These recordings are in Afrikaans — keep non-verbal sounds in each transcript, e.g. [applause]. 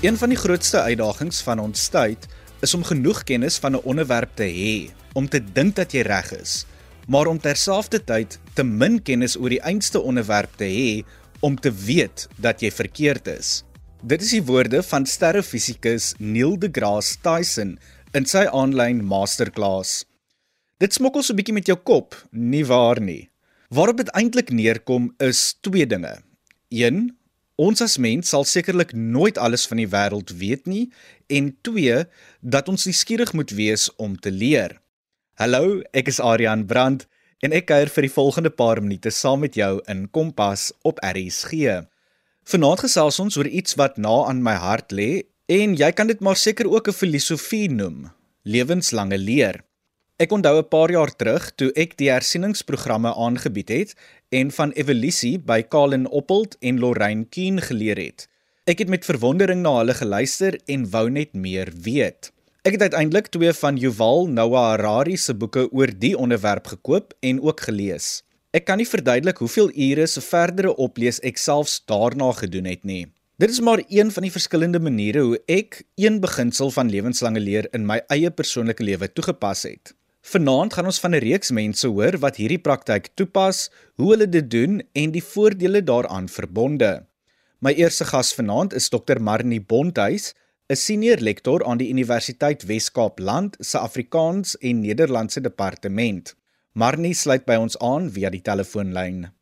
Een van die grootste uitdagings van ons tyd is om genoeg kennis van 'n onderwerp te hê om te dink dat jy reg is, maar om terselfdertyd te min kennis oor die einste onderwerp te hê om te weet dat jy verkeerd is. Dit is die woorde van sterrefisikus Neil deGrasse Tyson in sy aanlyn masterclass. Dit smokkel so 'n bietjie met jou kop, nie waar nie? Waarop dit eintlik neerkom is twee dinge. 1 Ons as mens sal sekerlik nooit alles van die wêreld weet nie en 2 dat ons nuuskierig moet wees om te leer. Hallo, ek is Adrian Brandt en ek kuier vir die volgende paar minute saam met jou in Kompas op RSG. Vanaand gesels ons oor iets wat na aan my hart lê en jy kan dit maar seker ook 'n filosofie noem, lewenslange leer. Ek onthou 'n paar jaar terug toe ek die hersieningsprogramme aangebied het en van evolusie by Colin Oppold en Lorraine Keen geleer het. Ek het met verwondering na hulle geluister en wou net meer weet. Ek het uiteindelik twee van Yuval Noah Harari se boeke oor die onderwerp gekoop en ook gelees. Ek kan nie verduidelik hoeveel ure se verdere oplees ek selfs daarna gedoen het nie. Dit is maar een van die verskillende maniere hoe ek een beginsel van lewenslange leer in my eie persoonlike lewe toegepas het. Vanaand gaan ons van 'n reeks mense hoor wat hierdie praktyk toepas, hoe hulle dit doen en die voordele daaraan verbonde. My eerste gas vanaand is Dr. Marnie Bonthuis, 'n senior lektor aan die Universiteit Wes-Kaap Land se Afrikaans en Nederlandse departement. Marnie sluit by ons aan via die telefoonlyn.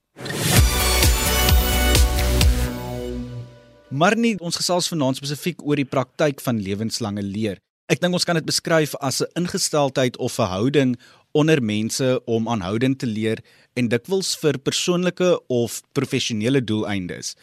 Marnie, ons gesels vanaand spesifiek oor die praktyk van lewenslange leer. Ek dink ons kan dit beskryf as 'n ingesteldheid of 'n houding onder mense om aanhoudend te leer en dikwels vir persoonlike of professionele doeleindes.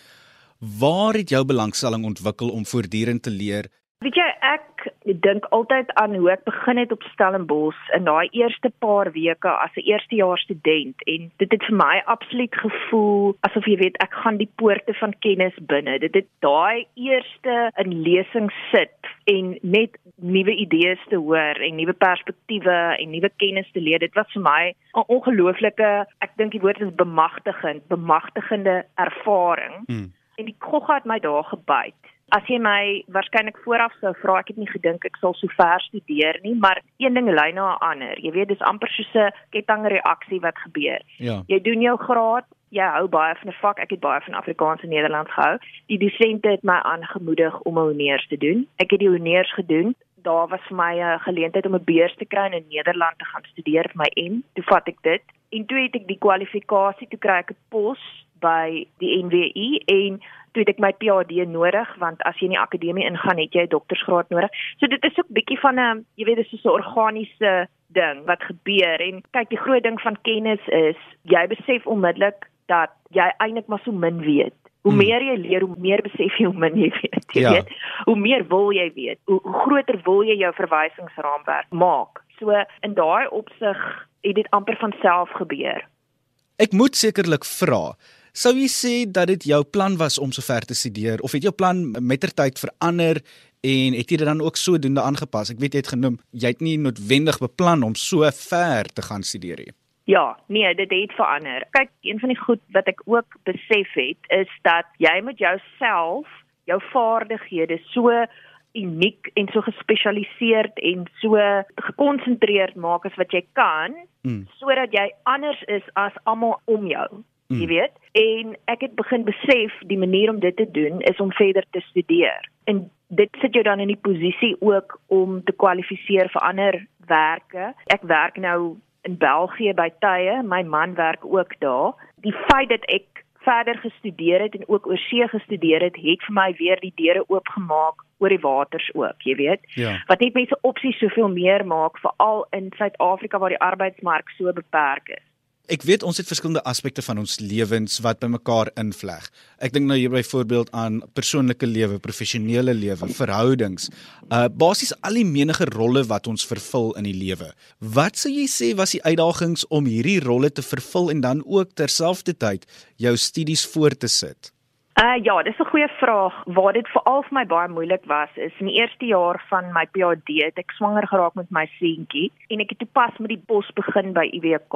Waar het jou belangstelling ontwikkel om voortdurend te leer? Weet jy, ek dink altyd aan hoe ek begin het op Stellenbosch in daai eerste paar weke as 'n eerstejaars student en dit het vir my absoluut gevoel asof jy weet ek gaan die poorte van kennis binne. Dit het daai eerste in lesing sit en net nuwe idees te hoor en nuwe perspektiewe en nuwe kennis te leer. Dit was vir my 'n ongelooflike, ek dink die woord is bemagtigend, bemagtigende ervaring. Hmm. En die kogga het my daar gebyt As jy my waarskynlik vooraf sou vra, ek het nie gedink ek sal so ver studeer nie, maar een ding lei na 'n ander. Jy weet, dis amper soos 'n kettingreaksie wat gebeur. Ja. Jy doen jou graad, jy hou baie van 'n vak. Ek het baie van Afrikaans en Nederlands gehou. Die dosente het my aangemoedig om 'n honeurs te doen. Ek het die honeurs gedoen. Daar was vir my 'n geleentheid om 'n beurs te kry in Nederland te gaan studeer vir my M. Toe vat ek dit. En toe het ek die kwalifikasie toe kry ek 'n pos by die NWI en toe het ek my PhD nodig want as jy in die akademie ingaan het jy 'n doktorsgraad nodig. So dit is ook bietjie van 'n jy weet dis so 'n organiese ding wat gebeur en kyk die groot ding van kennis is jy besef onmiddellik dat jy eintlik maar so min weet. Hoe hmm. meer jy leer, hoe meer besef jy hoe min jy weet. Jy ja. weet. Hoe meer wil jy weet, hoe, hoe groter wil jy jou verwysingsraamwerk maak. So in daai opsig het dit amper van self gebeur. Ek moet sekerlik vra, Sou jy sê dat dit jou plan was om so ver te studeer of het jou plan mettertyd verander en het jy dit dan ook sodoende aangepas? Ek weet jy het genoem jy het nie noodwendig beplan om so ver te gaan studeer nie. Ja, nee, dit het verander. Kyk, een van die goed wat ek ook besef het is dat jy met jouself, jou vaardighede so uniek en so gespesialiseerd en so gekonsentreerd maak as wat jy kan mm. sodat jy anders is as almal om jou. Mm. Jy weet, en ek het begin besef die manier om dit te doen is om verder te studeer. En dit sit jou dan in die posisie ook om te kwalifiseer vir ander werke. Ek werk nou in België by tye, my man werk ook daar. Die feit dat ek verder gestudeer het en ook oor see gestudeer het, het vir my weer die deure oopgemaak oor die waters ook, jy weet. Ja. Wat net mense opsies soveel meer maak veral in Suid-Afrika waar die arbeidsmark so beperk is. Ek weet ons het verskillende aspekte van ons lewens wat by mekaar invleg. Ek dink nou hier byvoorbeeld aan persoonlike lewe, professionele lewe, verhoudings, uh basies al die menige rolle wat ons vervul in die lewe. Wat sou jy sê was die uitdagings om hierdie rolle te vervul en dan ook terselfdertyd jou studies voort te sit? Uh ja, dis 'n goeie vraag. Waar dit veral vir my baie moeilik was, is in die eerste jaar van my PhD het ek swanger geraak met my seentjie en ek het toe pas met die pos begin by UWK.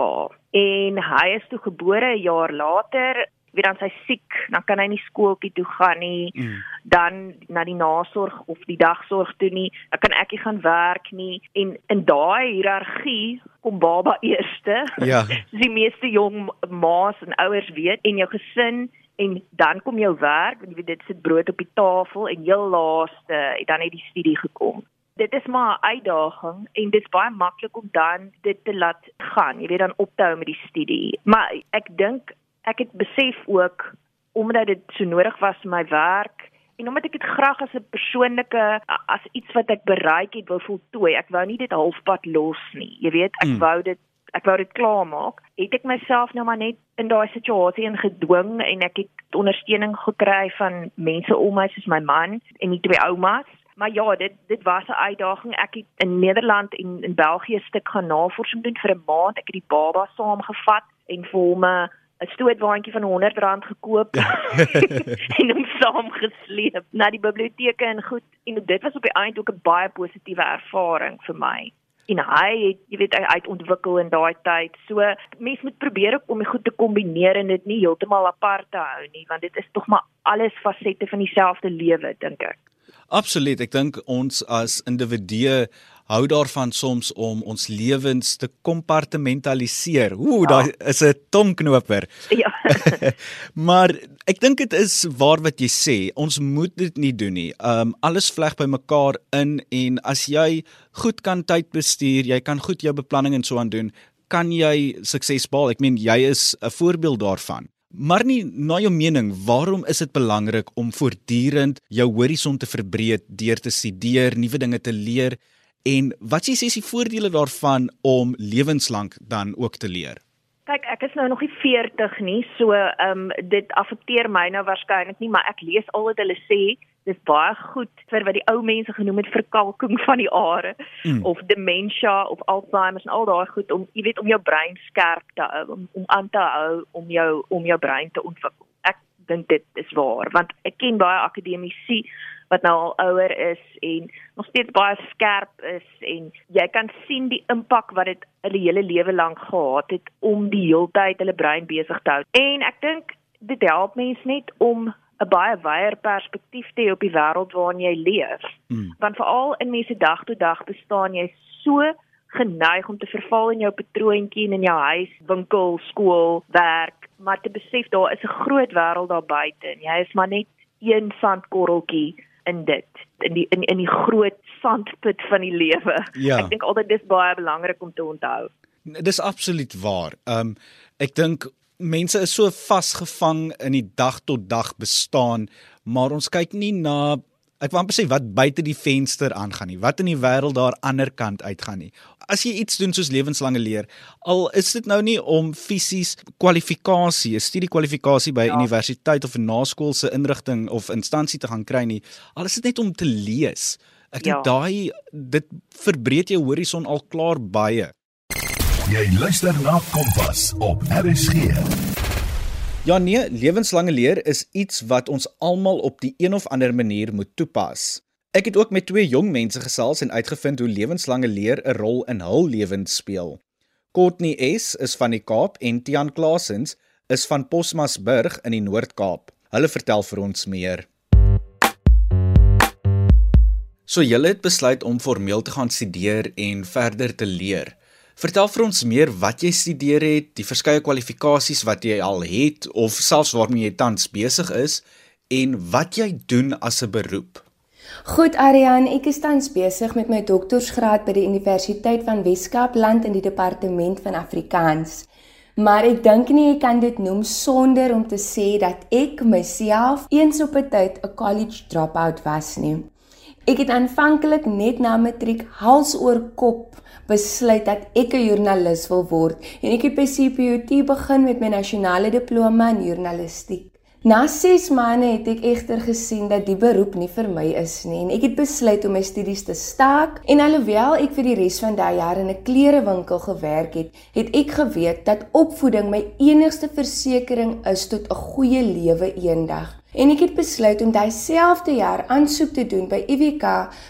En hy is toe gebore 'n jaar later Wie dan sy siek, dan kan hy nie skooltjie toe gaan nie. Mm. Dan na die nasorg of die dagsorg toe nie. Dan kan ek nie gaan werk nie en in daai hiërargie kom baba eerste. Ja. [laughs] die meeste jong ma's en ouers weet en jou gesin en dan kom jou werk want jy weet dit sit brood op die tafel en heel laaste dan het die studie gekom. Dit is maar 'n uitdaging en dit is baie maklik om dan dit te laat gaan jy weet dan op te hou met die studie. Maar ek dink ek het besef ook omdat dit so nodig was vir my werk en omdat ek dit graag as 'n persoonlike as iets wat ek bereik het wou voltooi. Ek wou nie dit halfpad los nie jy weet. Ek mm. wou dit ek wou dit klaar maak, het ek myself nou maar net in daai situasie ingedwing en ek het ondersteuning gekry van mense om my soos my man en die twee oumas. Maar ja, dit dit was 'n uitdaging. Ek het in Nederland en in België stuk gaan navorsing doen vir 'n maand. Ek het die baba saamgevat en vir hom 'n stootwaandjie van R100 gekoop ja. [laughs] [laughs] en hom saamgesleep na die biblioteke en goed. En dit was op die einde ook 'n baie positiewe ervaring vir my en hy het jy weet hy uit ontwikkel in daai tyd. So mense moet probeer om dit goed te kombineer en dit nie heeltemal apart te hou nie, want dit is tog maar alles fasette van dieselfde lewe dink ek. Absoluut. Ek dink ons as individue hou daarvan soms om ons lewens te kompartmentaliseer. Ooh, ja. daar is 'n tongknoper. Ja. [laughs] [laughs] maar ek dink dit is waar wat jy sê. Ons moet dit nie doen nie. Um alles vleg by mekaar in en as jy goed kan tyd bestuur, jy kan goed jou beplanning en so aan doen, kan jy sukses behaal. Ek meen jy is 'n voorbeeld daarvan. Maar nie na jou mening, waarom is dit belangrik om voortdurend jou horison te verbreek deur te studeer, nuwe dinge te leer? En wat sê is die voordele daarvan om lewenslank dan ook te leer? Kyk, ek is nou nog nie 40 nie, so ehm um, dit affekteer my nou waarskynlik nie, maar ek lees al wat hulle sê, dis baie goed vir wat die ou mense genoem het verkalking van die are mm. of dementia of Alzheimer en al daai goed om jy weet om jou brein skerp te hou, om, om aan te hou om jou om jou brein te ontwikkel. Ek dink dit is waar want ek ken baie akademici wat nou al ouer is en nog steeds baie skerp is en jy kan sien die impak wat dit hulle hele lewe lank gehad het om die heeltyd hulle brein besig te hou. En ek dink dit help mense net om 'n baie wyeer perspektief te hê op die wêreld waarin jy leef. Hmm. Want veral in mense dag tot dag bestaan jy so geneig om te verval in jou patroontjie en in jou huis, winkel, skool, werk, maar te besef daar is 'n groot wêreld daar buite en jy is maar net een sandkorreltjie in dit in die in in die groot sandput van die lewe. Ja. Ek dink altyd dis baie belangrik om te onthou. Dis absoluut waar. Ehm um, ek dink mense is so vasgevang in die dag tot dag bestaan, maar ons kyk nie na ek wou amper sê wat buite die venster aangaan nie, wat in die wêreld daar ander kant uitgaan nie. As jy iets doen soos lewenslange leer, al is dit nou nie om fisies kwalifikasie, 'n studiekwalifikasie by 'n ja. universiteit of 'n naskoolse inrigting of instansie te gaan kry nie, al is dit net om te lees. Ek dink ja. daai dit verbreek jou horison al klaar baie. Jy luister na Kompas op RSG. Ja nee, lewenslange leer is iets wat ons almal op die een of ander manier moet toepas. Ek het ook met twee jong mense gesels en uitgevind hoe lewenslange leer 'n rol in hul lewens speel. Courtney S is van die Kaap en Tian Klasens is van Posmasburg in die Noord-Kaap. Hulle vertel vir ons meer. So julle het besluit om formeel te gaan studeer en verder te leer. Vertel vir ons meer wat jy studeer het, die verskeie kwalifikasies wat jy al het of selfs waarmee jy tans besig is en wat jy doen as 'n beroep. Goed Ariane, ek is tans besig met my doktorsgraad by die Universiteit van Wes-Kaapland in die departement van Afrikaans. Maar ek dink nie ek kan dit noem sonder om te sê dat ek myself eens op 'n tyd 'n college dropout was nie. Ek het aanvanklik net na matriek hals oor kop besluit dat ek 'n joernalis wil word en ek het by CPUT begin met my nasionale diploma in journalistiek. Na 6 maande het ek egter gesien dat die beroep nie vir my is nie en ek het besluit om my studies te staak en alhoewel ek vir die res van daai jaar in 'n klerewinkel gewerk het, het ek geweet dat opvoeding my enigste versekering is tot 'n goeie lewe eendag. En ek het besluit om daai selfde jaar aansoek te doen by UWK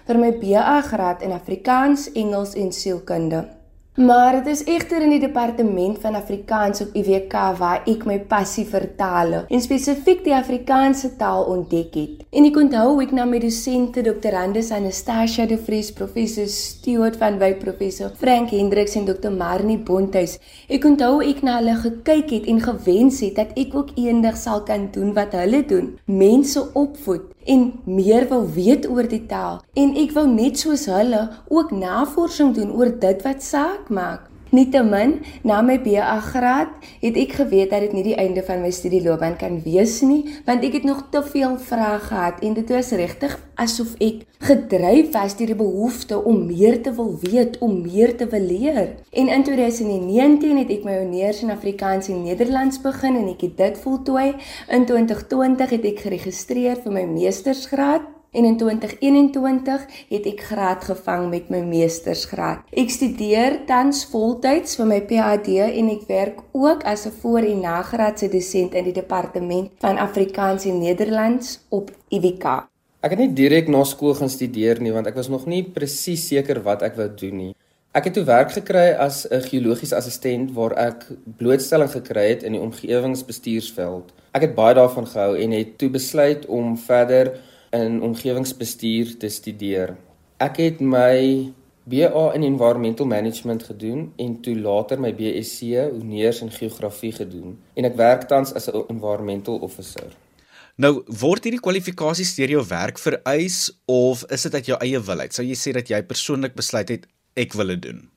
vir my BA graad in Afrikaans, Engels en sielkunde. Maar dit is egter in die departement van Afrikaans op UWK waar ek my passie vir tale en spesifiek die Afrikaanse taal ontdek het. En ek onthou ek na my dosente Dr. Anders Anastasia de Vries, professor Stuart van Wyk, professor Frank Hendriks en Dr. Marnie Bonthuis. Ek onthou ek na hulle gekyk het en gewens het dat ek ook eendag sal kan doen wat hulle doen, mense opvoed en meer wil weet oor die taal en ek wou net soos hulle ook navorsing doen oor dit wat saak maak. Nietemin, na my BA graad het ek geweet dat dit nie die einde van my studieloopbaan kan wees nie, want ek het nog te veel vrae gehad en dit was regtig asof ek gedryf was deur die behoefte om meer te wil weet, om meer te wil leer. En in 2019 het ek my honeurs in Afrikaans en Nederlands begin en ek het dit voltooi. In 2020 het ek geregistreer vir my meestersgraad En in 2021 het ek graad gevang met my meestersgraad. Ek studeer tans voltyds vir my PhD en ek werk ook as 'n voor- en nagraadse dosent in die departement van Afrikaans en Nederlands op UWK. Ek het nie direk na skool gaan studeer nie want ek was nog nie presies seker wat ek wou doen nie. Ek het toe werk gekry as 'n geologiese assistent waar ek blootstelling gekry het in die omgewingsbestuursveld. Ek het baie daarvan gehou en het toe besluit om verder in omgewingsbestuur te studeer. Ek het my BA in environmental management gedoen en toe later my BSc honeurs in geografie gedoen en ek werk tans as 'n environmental officer. Nou, word hierdie kwalifikasies deur jou werk vereis of is dit uit jou eie wil uit? Sou jy sê dat jy persoonlik besluit het ek wil dit doen?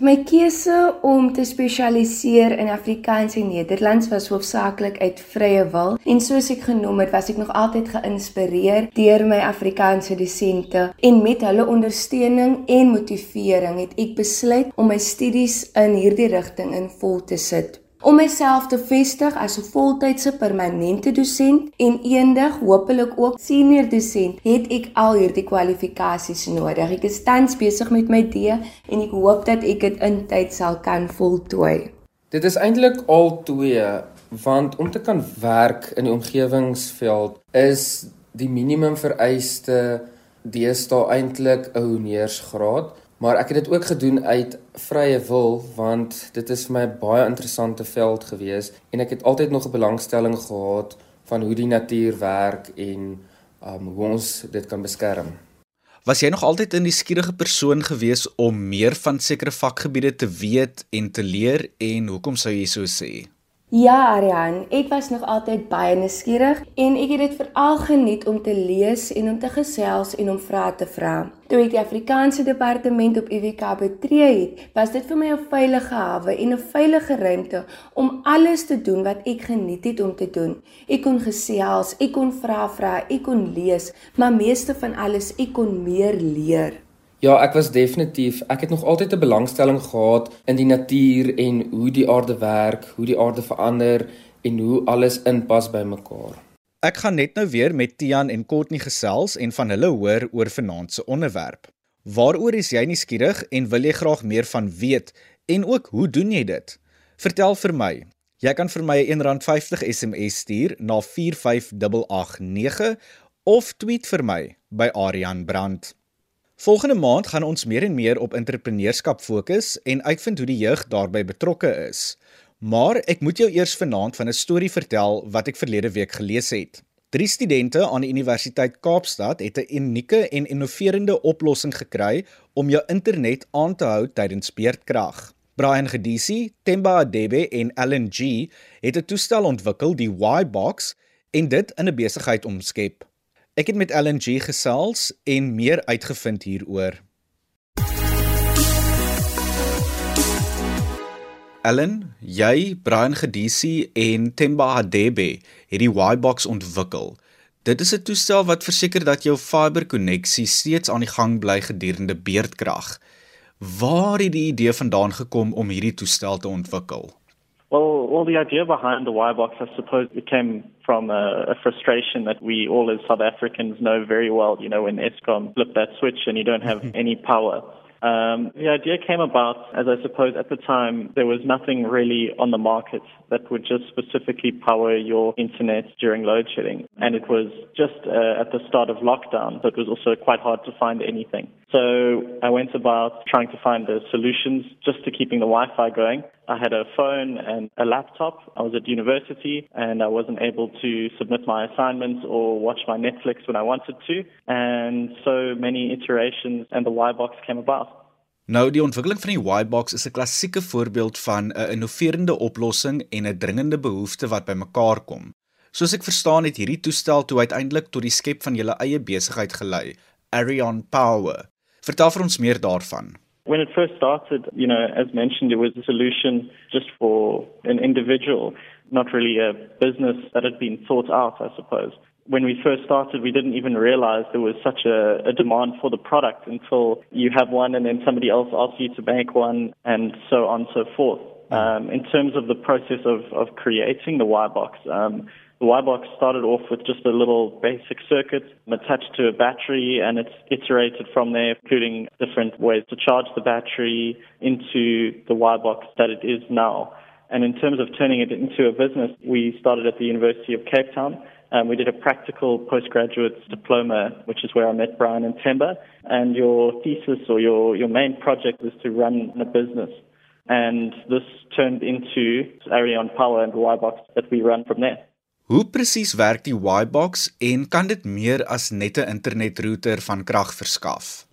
My keuse om te spesialiseer in Afrikaans en Nederlands was hoofsaaklik uit vrye wil. En soos ek genoem het, was ek nog altyd geïnspireer deur my Afrikaanse dosente en met hulle ondersteuning en motivering het ek besluit om my studies in hierdie rigting in vol te sit om myself te vestig as 'n voltydse permanente dosent en eendag hopelik ook senior dosent, het ek al hierdie kwalifikasies nodig. Ek is tans besig met my D en ek hoop dat ek dit in tyd sal kan voltooi. Dit is eintlik al twee want om te kan werk in die omgewingsveld is die minimum vereiste deesdae eintlik 'n honeursgraad Maar ek het dit ook gedoen uit vrye wil want dit is vir my 'n baie interessante veld gewees en ek het altyd nog 'n belangstelling gehad van hoe die natuur werk en um hoe ons dit kan beskerm. Was jy nog altyd 'n nuuskierige persoon gewees om meer van sekere vakgebiede te weet en te leer en hoekom sou jy so sê? Ja, Arian, ek was nog altyd baie nuuskierig en ek het dit veral geniet om te lees en om te gesels en om vrae te vra. Toe ek die Afrikaanse departement op UWK betree het, was dit vir my 'n veilige hawe en 'n veilige ruimte om alles te doen wat ek geniet het om te doen. Ek kon gesels, ek kon vra vra, ek kon lees, maar meeste van alles ek kon meer leer. Ja, ek was definitief. Ek het nog altyd 'n belangstelling gehad in die natuur en hoe die aarde werk, hoe die aarde verander en hoe alles inpas by mekaar. Ek gaan net nou weer met Tian en Courtney gesels en van hulle hoor oor vanaand se onderwerp. Waaroor is jy nuuskierig en wil jy graag meer van weet en ook hoe doen jy dit? Vertel vir my. Jy kan vir my 'n R1.50 SMS stuur na 45889 of tweet vir my by Aryan Brandt. Volgende maand gaan ons meer en meer op entrepreneurskap fokus en uitvind hoe die jeug daarbey betrokke is. Maar ek moet jou eers vanaand van 'n storie vertel wat ek verlede week gelees het. Drie studente aan die Universiteit Kaapstad het 'n unieke en innoverende oplossing gekry om jou internet aan te hou tydens beurtkrag. Brian Gedisi, Temba Adebe en Allen G het 'n toestel ontwikkel, die Y-Box, en dit in 'n besigheid omskep. Ek het met LNG gesels en meer uitgevind hieroor. Allen, jy, Brian Gedisi en Temba Hadebe het die Y-Box ontwikkel. Dit is 'n toestel wat verseker dat jou fiberkonneksie steeds aan die gang bly gedurende beurtkrag. Waar het die idee vandaan gekom om hierdie toestel te ontwikkel? Well, well, the idea behind the Y box, I suppose, it came from a, a, frustration that we all as South Africans know very well. You know, when ESCOM flip that switch and you don't have [laughs] any power. Um, the idea came about, as I suppose at the time, there was nothing really on the market that would just specifically power your internet during load shedding. and it was just uh, at the start of lockdown, so it was also quite hard to find anything. So I went about trying to find the solutions just to keeping the Wi-Fi going. I had a phone and a laptop. I was at university and I wasn't able to submit my assignments or watch my Netflix when I wanted to. And so many iterations and the Y-Box came about. Nou die ontwikkeling van die Y-Box is 'n klassieke voorbeeld van 'n innoverende oplossing en 'n dringende behoefte wat bymekaar kom. Soos ek verstaan het hierdie toestel toe uiteindelik tot die skep van julle eie besigheid gelei, Arion Power. Vertel vir ons meer daarvan. When it first started, you know, as mentioned, it was a solution just for an individual, not really a business that had been thought out, I suppose. When we first started, we didn't even realize there was such a, a demand for the product until you have one and then somebody else asks you to make one and so on and so forth. Um, in terms of the process of, of creating the Y box, um, the Y box started off with just a little basic circuit attached to a battery, and it's iterated from there, including different ways to charge the battery into the Y box that it is now. And in terms of turning it into a business, we started at the University of Cape Town. Um, we did a practical postgraduate diploma, which is where I met Brian and Temba. And your thesis or your, your main project is to run a business. And this turned into Arion Power and Y-Box that we run from there. Hoe presies werk die Y-Box en kan dit meer as net 'n internetrouter van krag verskaf?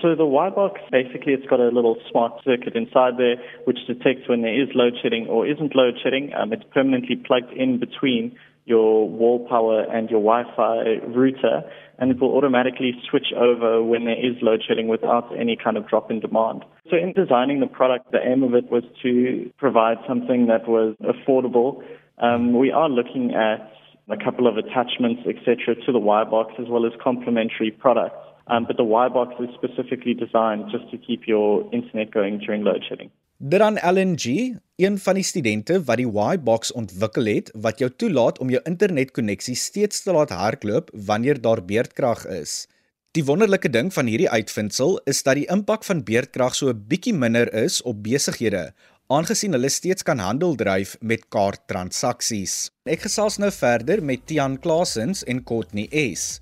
So the Y-Box, basically it's got a little smart circuit inside there which detects when there is load shedding or isn't load shedding. Um, it's permanently plugged in between your wall power and your Wi-Fi router and it will automatically switch over when there is load shedding without any kind of drop in demand. So in designing the product, the aim of it was to provide something that was affordable um, we are looking at a couple of attachments, etc., to the Y box as well as complementary products. Um, but the Y box is specifically designed just to keep your internet going during load shedding. Dan LNG, een van die studente wat die Y-box ontwikkel het wat jou toelaat om jou internetkonneksie steeds te laat hardloop wanneer daar beerdkrag is. Die wonderlike ding van hierdie uitvindsel is dat die impak van beerdkrag so 'n bietjie minder is op besighede aangesien hulle steeds kan handel dryf met kaarttransaksies. Ek gesels nou verder met Tian Klasens en Courtney S.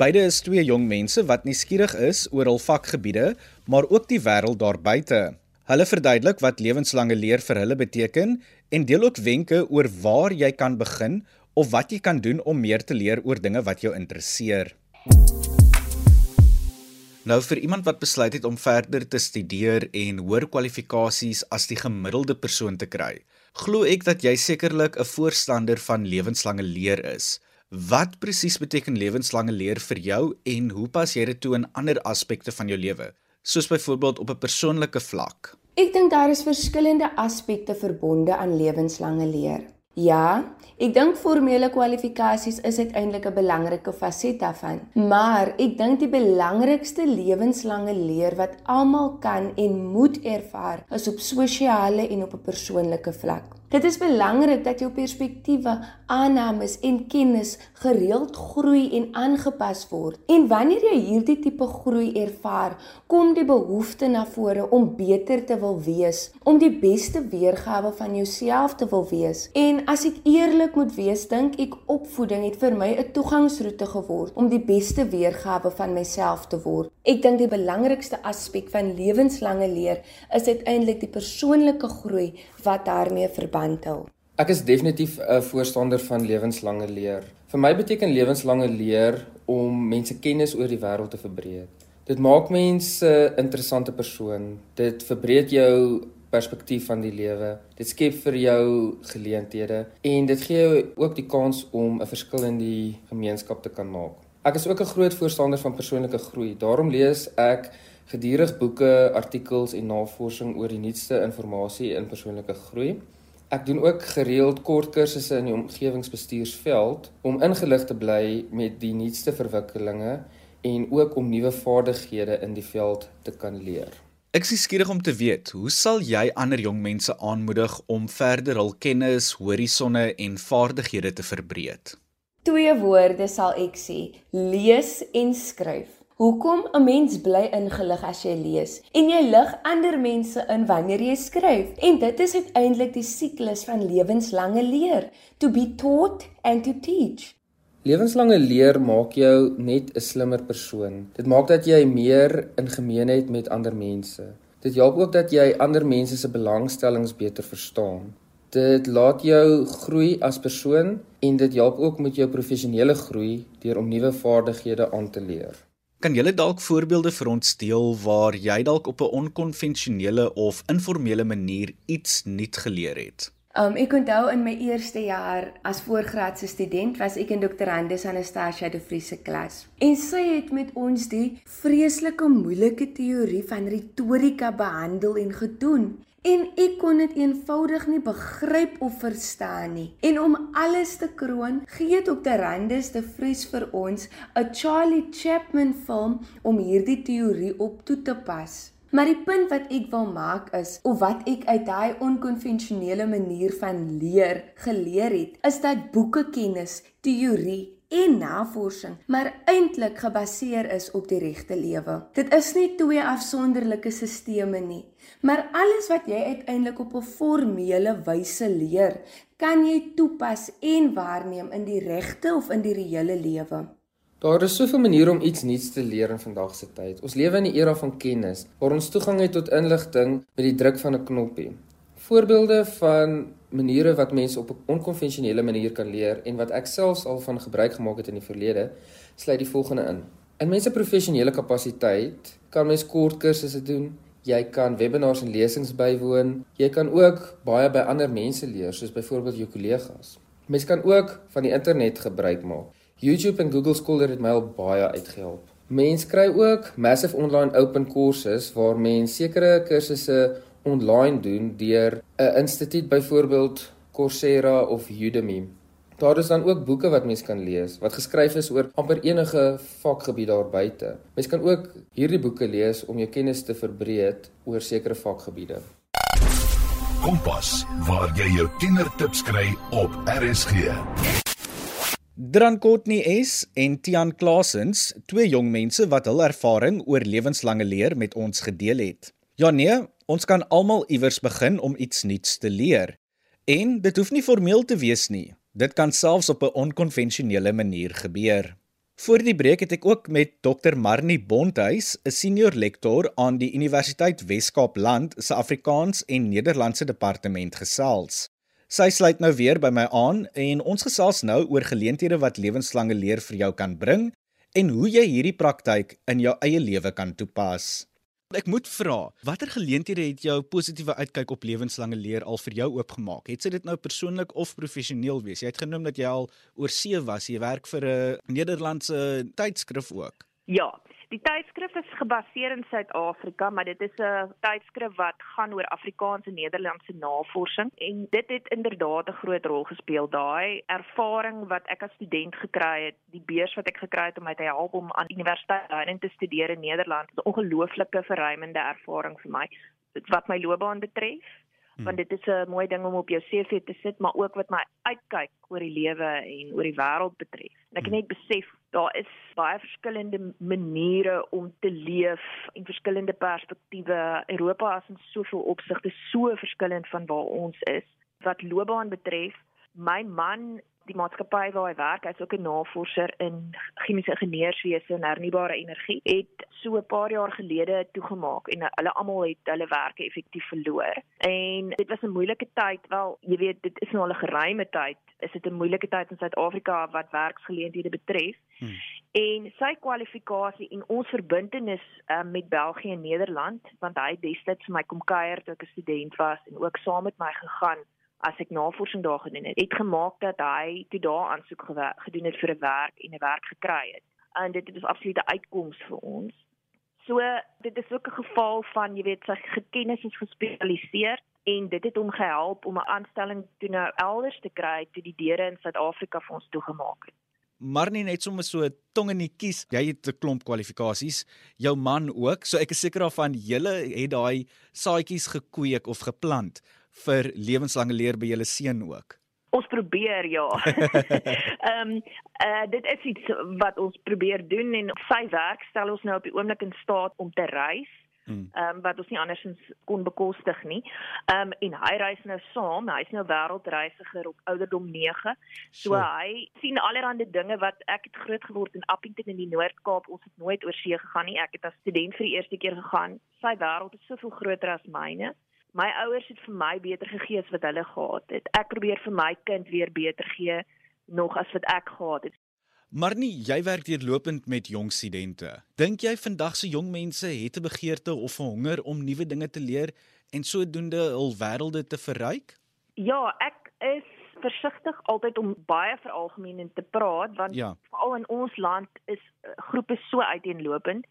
Beide is twee jong mense wat nuuskierig is oor hul vakgebiede, maar ook die wêreld daar buite. Hulle verduidelik wat lewenslange leer vir hulle beteken en deel ook wenke oor waar jy kan begin of wat jy kan doen om meer te leer oor dinge wat jou interesseer. Nou vir iemand wat besluit het om verder te studeer en hoër kwalifikasies as die gemiddelde persoon te kry, glo ek dat jy sekerlik 'n voorstander van lewenslange leer is. Wat presies beteken lewenslange leer vir jou en hoe pas jy dit toe in ander aspekte van jou lewe, soos byvoorbeeld op 'n persoonlike vlak? Ek dink daar is verskillende aspekte verbonde aan lewenslange leer. Ja, ek dink formele kwalifikasies is uiteindelik 'n belangrike faset daarvan, maar ek dink die belangrikste lewenslange leer wat almal kan en moet ervaar, is op sosiale en op 'n persoonlike vlak. Dit is belangrik dat jou perspektiewe, aannames en kennis gereeld groei en aangepas word. En wanneer jy hierdie tipe groei ervaar, kom die behoefte na vore om beter te wil wees, om die beste weergawe van jouself te wil wees. En as ek eerlik moet wees, dink ek opvoeding het vir my 'n toegangsroete geword om die beste weergawe van myself te word. Ek dink die belangrikste aspek van lewenslange leer is uiteindelik die persoonlike groei wat daarmee verband hou. Ek is definitief 'n voorstander van lewenslange leer. Vir my beteken lewenslange leer om mense kennis oor die wêreld te verbreek. Dit maak mense 'n interessante persoon. Dit verbreek jou perspektief van die lewe. Dit skep vir jou geleenthede en dit gee jou ook die kans om 'n verskil in die gemeenskap te kan maak. Ek is ook 'n groot voorstander van persoonlike groei. Daarom lees ek gedurig boeke, artikels en navorsing oor die nuutste inligting in persoonlike groei. Ek doen ook gereeld kort kursusse in die omgewingsbestuursveld om ingelig te bly met die nuutste verwikkelinge en ook om nuwe vaardighede in die veld te kan leer. Ek is skieurig om te weet, hoe sal jy ander jong mense aanmoedig om verder hul kennis, horisonne en vaardighede te verbreek? Twee woorde sal ek sê: lees en skryf. Hoekom 'n mens bly ingelig as jy lees en jy lig ander mense in wanneer jy skryf? En dit is uiteindelik die siklus van lewenslange leer, to be taught and to teach. Lewenslange leer maak jou net 'n slimmer persoon. Dit maak dat jy meer in gemeenheid met ander mense. Dit help ook dat jy ander mense se belangstellings beter verstaan. Dit laat jou groei as persoon en dit help ook met jou professionele groei deur om nuwe vaardighede aan te leer. Kan jy dalk voorbeelde vir ons deel waar jy dalk op 'n onkonvensionele of informele manier iets nuut geleer het? Um ek onthou in my eerste jaar as voorgraadse student was ek in Dr. Handes Anastasia de Vries se klas. En sy het met ons die vreeslike moeilike teorie van retorika behandel en gedoen. En ek kon dit eenvoudig nie begryp of verstaan nie. En om alles te kroon, gee Dr. Handes de Vries vir ons 'n Charlie Chaplin film om hierdie teorie op toe te pas. Maar die punt wat ek wil maak is of wat ek uit daai onkonvensionele manier van leer geleer het, is dat boekekennis, teorie en navorsing maar eintlik gebaseer is op die regte lewe. Dit is nie twee afsonderlike stelsels nie, maar alles wat jy uiteindelik op 'n formele wyse leer, kan jy toepas en waarneem in die regte of in die reële lewe. Daar is soveel maniere om iets nuuts te leer in vandag se tyd. Ons lewe in 'n era van kennis waar ons toegang het tot inligting met die druk van 'n knoppie. Voorbeelde van maniere wat mense op 'n onkonvensionele manier kan leer en wat ek selfs al van gebruik gemaak het in die verlede, sluit die volgende in. In mense professionele kapasiteit kan mens kort kursusse doen. Jy kan webinars en lesings bywoon. Jy kan ook baie by ander mense leer, soos byvoorbeeld jou kollegas. Mens kan ook van die internet gebruik maak. YouTube en Google Scholar het my al baie uitgehelp. Mense kry ook massive online open courses waar mense sekere kursusse online doen deur 'n instituut byvoorbeeld Coursera of Udemy. Daar is dan ook boeke wat mense kan lees wat geskryf is oor amper enige vakgebied daar buite. Mense kan ook hierdie boeke lees om jou kennis te verbreek oor sekere vakgebiede. Kompas, waar jy jou tienertips kry op RSG. Dran Courtney S en Tian Klasens, twee jong mense wat hul ervaring oor lewenslange leer met ons gedeel het. Ja nee, ons kan almal iewers begin om iets nuuts te leer. En dit hoef nie formeel te wees nie. Dit kan selfs op 'n onkonvensionele manier gebeur. Voor die breek het ek ook met Dr Marnie Bonthuis, 'n senior lektor aan die Universiteit Wes-Kaapland se Afrikaans en Nederlandse departement gesels. Sy sluit nou weer by my aan en ons gesels nou oor geleenthede wat lewenslange leer vir jou kan bring en hoe jy hierdie praktyk in jou eie lewe kan toepas. Ek moet vra, watter geleenthede het jou positiewe uitkyk op lewenslange leer al vir jou oopgemaak? Het sy dit nou persoonlik of professioneel wees? Jy het genoem dat jy al oor see was, jy werk vir 'n Nederlandse tydskrif ook. Ja, Die tydskrif is gebaseer in Suid-Afrika, maar dit is 'n tydskrif wat gaan oor Afrikaanse Nederlandse navorsing en dit het inderdaad 'n groot rol gespeel. Daai ervaring wat ek as student gekry het, die beurs wat ek gekry het om my te help om aan universiteit Leiden te studeer in Nederland, 'n ongelooflike verruimende ervaring vir my wat my loopbaan betref. Hmm. Want dit is 'n mooi ding om op jou CV te sit, maar ook wat my uitkyk oor die lewe en oor die wêreld betref. En ek het hmm. net besef daar is baie verskillende maniere om te leef en verskillende perspektiewe. Europa is in soveel opsigte so verskillend van waar ons is. Wat loopbaan betref, my man die maatskappy waar hy werk, hy's ook 'n navorser in chemiese ingenieurswese en hernubare energie, het so 'n paar jaar gelede toegemaak en hulle almal het hulle werke effektief verloor. En dit was 'n moeilike tyd, wel, jy weet, dit is nou al 'n geruime tyd. Is dit 'n moeilike tyd in Suid-Afrika wat werksgeleenthede betref? Hmm. En sy kwalifikasie en ons verbintenis um, met België en Nederland, want hy het destyds vir my kom kuier toe ek 'n student was en ook saam met my gegaan as ek navorsing daar gedoen het, het gemaak dat hy toe daar aansoek gedoen het vir 'n werk en 'n werk gekry het. En dit is 'n uitkoms vir ons. So dit is ook 'n geval van jy weet sy kennis is gespesialiseer en dit het hom gehelp om 'n aanstelling toe nou elders te kry toe die deure in Suid-Afrika vir ons toegemaak het. Maar nie net sommer so tong in die kies. Jy het 'n klomp kwalifikasies, jou man ook. So ek is seker daarvan julle het daai saadjies gekweek of geplant vir lewenslange leer by julle seun ook? Ons probeer ja. [laughs] Ehm um, uh, dit is iets wat ons probeer doen en sy werk stel ons nou op die oomblik in staat om te reis mm. um, wat ons nie andersins kon bekostig nie. Ehm um, en hy reis nou saam, hy's nou wêreldreisiger op ouderdom 9. So sure. hy sien allerlei dinge wat ek het groot geword in Appington in die Noord-Kaap. Ons het nooit oor see gegaan nie. Ek het as student vir die eerste keer gegaan. Sy wêreld is soveel groter as myne. My ouers het vir my beter gegee as wat hulle gehad het. Ek probeer vir my kind weer beter gee nog as wat ek gehad het. Maar nie jy werk deurlopend met jong studente. Dink jy vandag se jong mense het 'n begeerte of 'n honger om nuwe dinge te leer en sodoende hul wêrelde te verryk? Ja, ek is versigtig altyd om baie veralgemeen te praat want ja. veral in ons land is eh, groepe so uiteenlopend.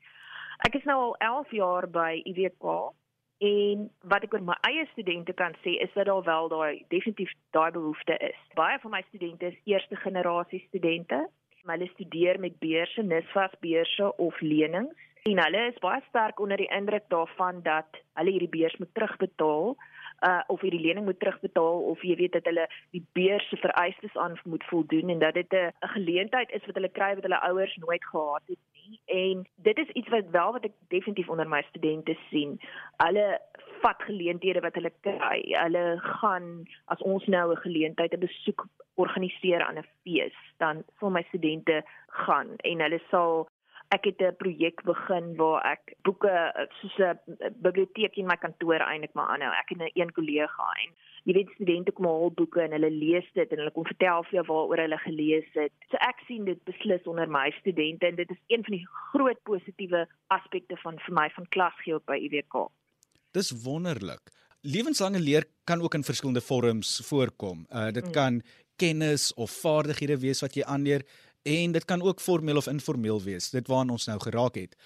Ek is nou al 11 jaar by IWK en wat ek oor my eie studente kan sê is dat daar wel daai definitief daai behoefte is. Baie van my studente is eerste generasie studente. Hulle studeer met beurse, NSFAS beurse of lenings. En hulle is baie sterk onder die indruk daarvan dat hulle hierdie beurs moet terugbetaal uh of hierdie lening moet terugbetaal of jy weet dat hulle die beurs se vereistes aan moet voldoen en dat dit 'n geleentheid is wat hulle kry wat hulle ouers nooit gehad het nie. En dit is iets wat wel wat ek definitief onder my studente sien. Hulle vat geleenthede wat hulle kry. Hulle gaan as ons nou 'n geleentheid 'n besoek organiseer aan 'n fees, dan sal my studente gaan en hulle sal ek het 'n projek begin waar ek boeke soos 'n biblioteek in my kantoor eintlik maar aanhou. Ek en 'n een kollega en jy weet studente kom al boeke en hulle lees dit en hulle kom vertel vir jou waaroor hulle gelees het. So ek sien dit beslis onder my studente en dit is een van die groot positiewe aspekte van vir my van klas gee op by UWK. Dis wonderlik. Lewenslange leer kan ook in verskillende vorms voorkom. Uh dit mm. kan kennis of vaardighede wees wat jy aanleer en dit kan ook formeel of informeel wees dit waarna ons nou geraak het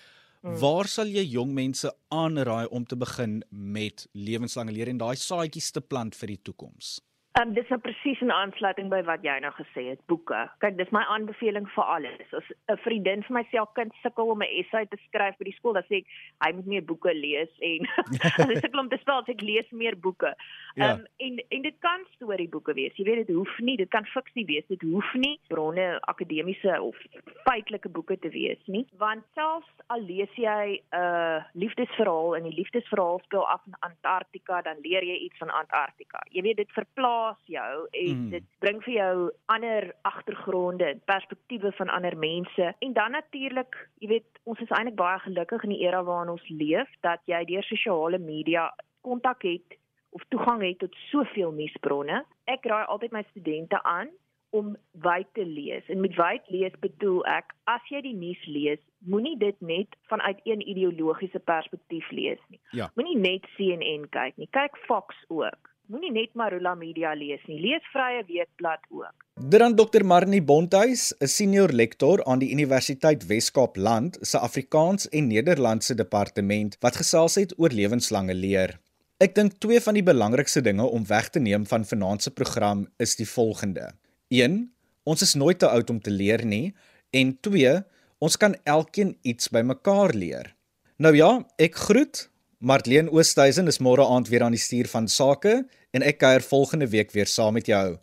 hmm. waar sal jy jong mense aanraai om te begin met lewenslange leer en daai saadjies te plant vir die toekoms Um, dis nou presies 'n aansluiting by wat jy nou gesê het, boeke. Kyk, dis my aanbeveling vir alles. As 'n vriendin vir myself kind sukkel om 'n essay te skryf by die skool, dan sê ek hy moet meer boeke lees en [laughs] as hy sukkel om te spel, sê ek lees meer boeke. Ja. Um en en dit kan storieboeke wees. Jy weet dit hoef nie, dit kan fiksie wees. Dit hoef nie bronne akademiese of feitelike boeke te wees nie, want selfs al lees jy 'n uh, liefdesverhaal en die liefdesverhaal speel af in Antarktika, dan leer jy iets van Antarktika. Jy weet dit verplaas verbaas jou en mm. dit bring vir jou ander agtergronde perspektiewe van ander mense. En dan natuurlik, jy weet, ons is eintlik baie gelukkig in die era waarin ons leef dat jy deur sosiale media kontak het of toegang het tot soveel nuusbronne. Ek raai altyd my studente aan om wyd te lees. En met wyd lees bedoel ek as jy die nuus lees, moenie dit net vanuit een ideologiese perspektief lees nie. Ja. Moenie net CNN kyk nie. Kyk Fox ook moenie net Marula Media lees nie. Lees Vrye Weekblad ook. Dran Dr Marnie Bonthuis, 'n senior lektor aan die Universiteit Wes-Kaap Land se Afrikaans en Nederlandse departement wat gesels het oor lewenslange leer. Ek dink twee van die belangrikste dinge om weg te neem van vanaand se program is die volgende. 1. Ons is nooit te oud om te leer nie en 2. Ons kan elkeen iets by mekaar leer. Nou ja, ek groet Martleen Oosthuizen is môre aand weer aan die stuur van sake en ek kuier volgende week weer saam met jou.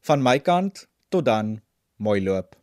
Van my kant tot dan, mooi loop.